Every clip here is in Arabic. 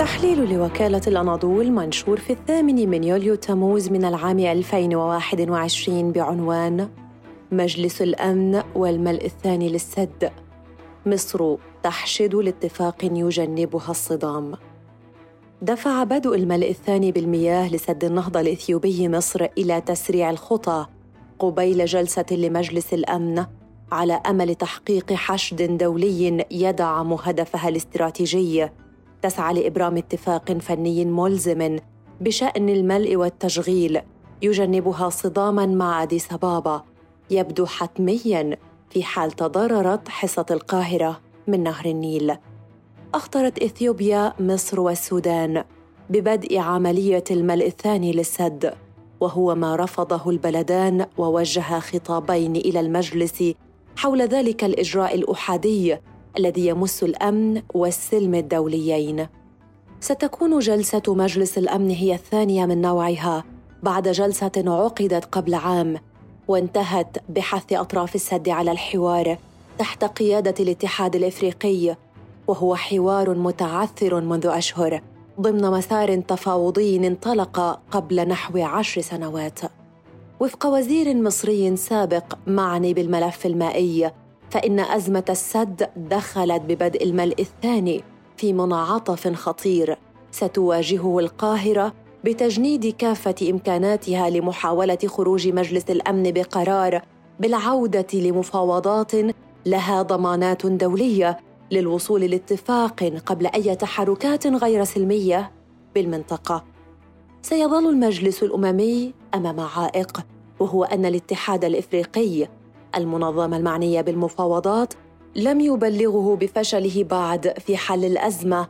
تحليل لوكالة الأناضول منشور في الثامن من يوليو تموز من العام 2021 بعنوان مجلس الأمن والملء الثاني للسد. مصر تحشد لاتفاق يجنبها الصدام. دفع بدء الملء الثاني بالمياه لسد النهضة الإثيوبي مصر إلى تسريع الخطى قبيل جلسة لمجلس الأمن على أمل تحقيق حشد دولي يدعم هدفها الاستراتيجي. تسعى لإبرام اتفاق فني ملزم بشأن الملء والتشغيل يجنبها صداما مع أديس أبابا يبدو حتميا في حال تضررت حصة القاهرة من نهر النيل. أخطرت إثيوبيا مصر والسودان ببدء عملية الملء الثاني للسد وهو ما رفضه البلدان ووجه خطابين إلى المجلس حول ذلك الإجراء الأحادي الذي يمس الأمن والسلم الدوليين. ستكون جلسة مجلس الأمن هي الثانية من نوعها. بعد جلسة عقدت قبل عام وانتهت بحث أطراف السد على الحوار تحت قيادة الاتحاد الإفريقي وهو حوار متعثر منذ أشهر ضمن مسار تفاوضي انطلق قبل نحو عشر سنوات. وفق وزير مصري سابق معني بالملف المائي فإن أزمة السد دخلت ببدء الملء الثاني في منعطف خطير. ستواجهه القاهرة بتجنيد كافة إمكاناتها لمحاولة خروج مجلس الأمن بقرار بالعودة لمفاوضات لها ضمانات دولية للوصول لاتفاق قبل أي تحركات غير سلمية بالمنطقة. سيظل المجلس الأممي أمام عائق وهو أن الاتحاد الإفريقي المنظمة المعنية بالمفاوضات لم يبلغه بفشله بعد في حل الأزمة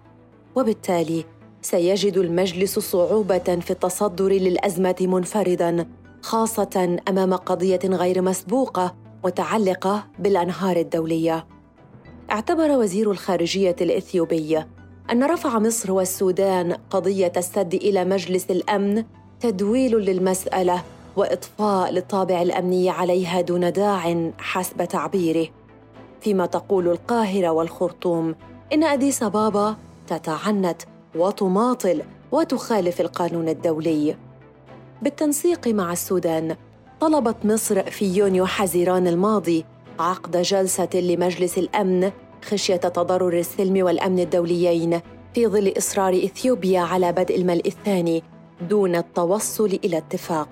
وبالتالي سيجد المجلس صعوبة في التصدر للأزمة منفردا خاصة أمام قضية غير مسبوقة متعلقة بالأنهار الدولية. اعتبر وزير الخارجية الإثيوبي أن رفع مصر والسودان قضية السد إلى مجلس الأمن تدويل للمسألة وإطفاء للطابع الأمني عليها دون داع حسب تعبيره فيما تقول القاهرة والخرطوم إن اديس بابا تتعنت وتماطل وتخالف القانون الدولي بالتنسيق مع السودان طلبت مصر في يونيو حزيران الماضي عقد جلسة لمجلس الأمن خشية تضرر السلم والأمن الدوليين في ظل إصرار إثيوبيا على بدء الملء الثاني دون التوصل إلى اتفاق.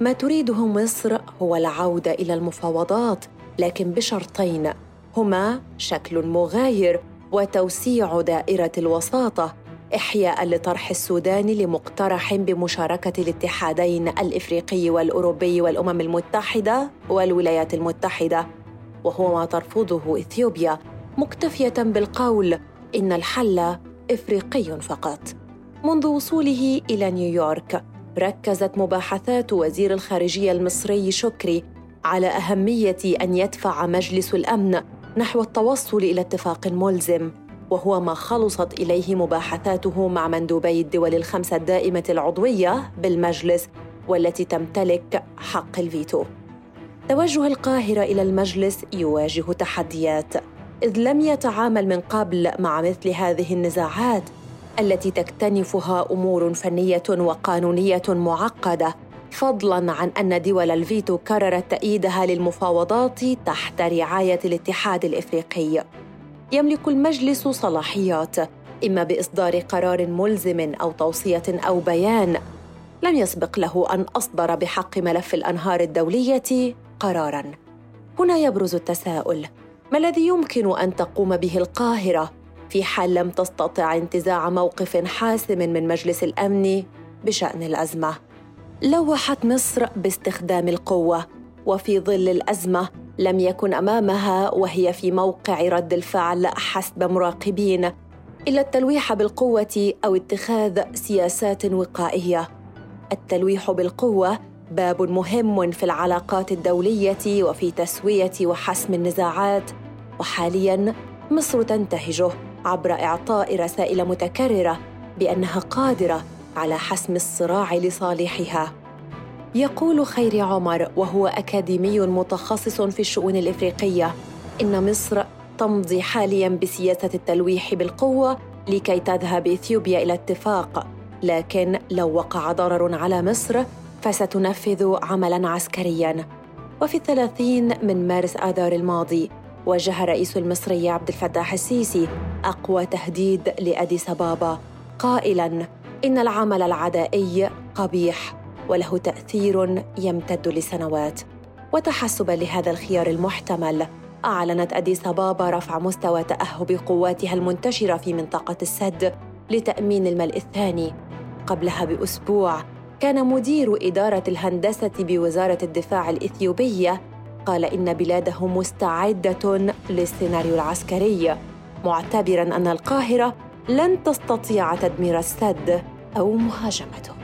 ما تريده مصر هو العودة إلى المفاوضات لكن بشرطين. هما شكل مغاير وتوسيع دائرة الوساطة إحياء لطرح السودان لمقترح بمشاركة الاتحادين الإفريقي والأوروبي والأمم المتحدة والولايات المتحدة. وهو ما ترفضه إثيوبيا مكتفية بالقول إن الحل إفريقي فقط. منذ وصوله إلى نيويورك ركزت مباحثات وزير الخارجية المصري شكري على أهمية أن يدفع مجلس الأمن نحو التوصل إلى اتفاق ملزم وهو ما خلصت إليه مباحثاته مع مندوبي الدول الخمسة الدائمة العضوية بالمجلس والتي تمتلك حق الفيتو. توجه القاهرة إلى المجلس يواجه تحديات إذ لم يتعامل من قبل مع مثل هذه النزاعات. التي تكتنفها أمور فنية وقانونية معقدة فضلا عن أن دول الفيتو كررت تأييدها للمفاوضات تحت رعاية الاتحاد الإفريقي. يملك المجلس صلاحيات إما بإصدار قرار ملزم أو توصية أو بيان. لم يسبق له أن أصدر بحق ملف الأنهار الدولية قرارا. هنا يبرز التساؤل ما الذي يمكن أن تقوم به القاهرة؟ في حال لم تستطع انتزاع موقف حاسم من مجلس الأمن بشأن الأزمة. لوحت مصر باستخدام القوة وفي ظل الأزمة لم يكن أمامها وهي في موقع رد الفعل حسب مراقبين إلا التلويح بالقوة أو اتخاذ سياسات وقائية. التلويح بالقوة باب مهم في العلاقات الدولية وفي تسوية وحسم النزاعات وحاليا مصر تنتهجه. عبر إعطاء رسائل متكررة بأنها قادرة على حسم الصراع لصالحها. يقول خير عمر وهو أكاديمي متخصص في الشؤون الإفريقية إن مصر تمضي حاليا بسياسة التلويح بالقوة لكي تذهب إثيوبيا إلى اتفاق. لكن لو وقع ضرر على مصر فستنفذ عملا عسكريا. وفي الثلاثين من مارس آذار الماضي وجه الرئيس المصري عبد الفتاح السيسي أقوى تهديد لأديس أبابا قائلا إن العمل العدائي قبيح وله تأثير يمتد لسنوات. وتحسبا لهذا الخيار المحتمل أعلنت أديس أبابا رفع مستوى تأهب قواتها المنتشرة في منطقة السد لتأمين الملء الثاني. قبلها بأسبوع كان مدير إدارة الهندسة بوزارة الدفاع الإثيوبية قال إن بلاده مستعدة للسيناريو العسكري معتبرا أن القاهرة لن تستطيع تدمير السد أو مهاجمته.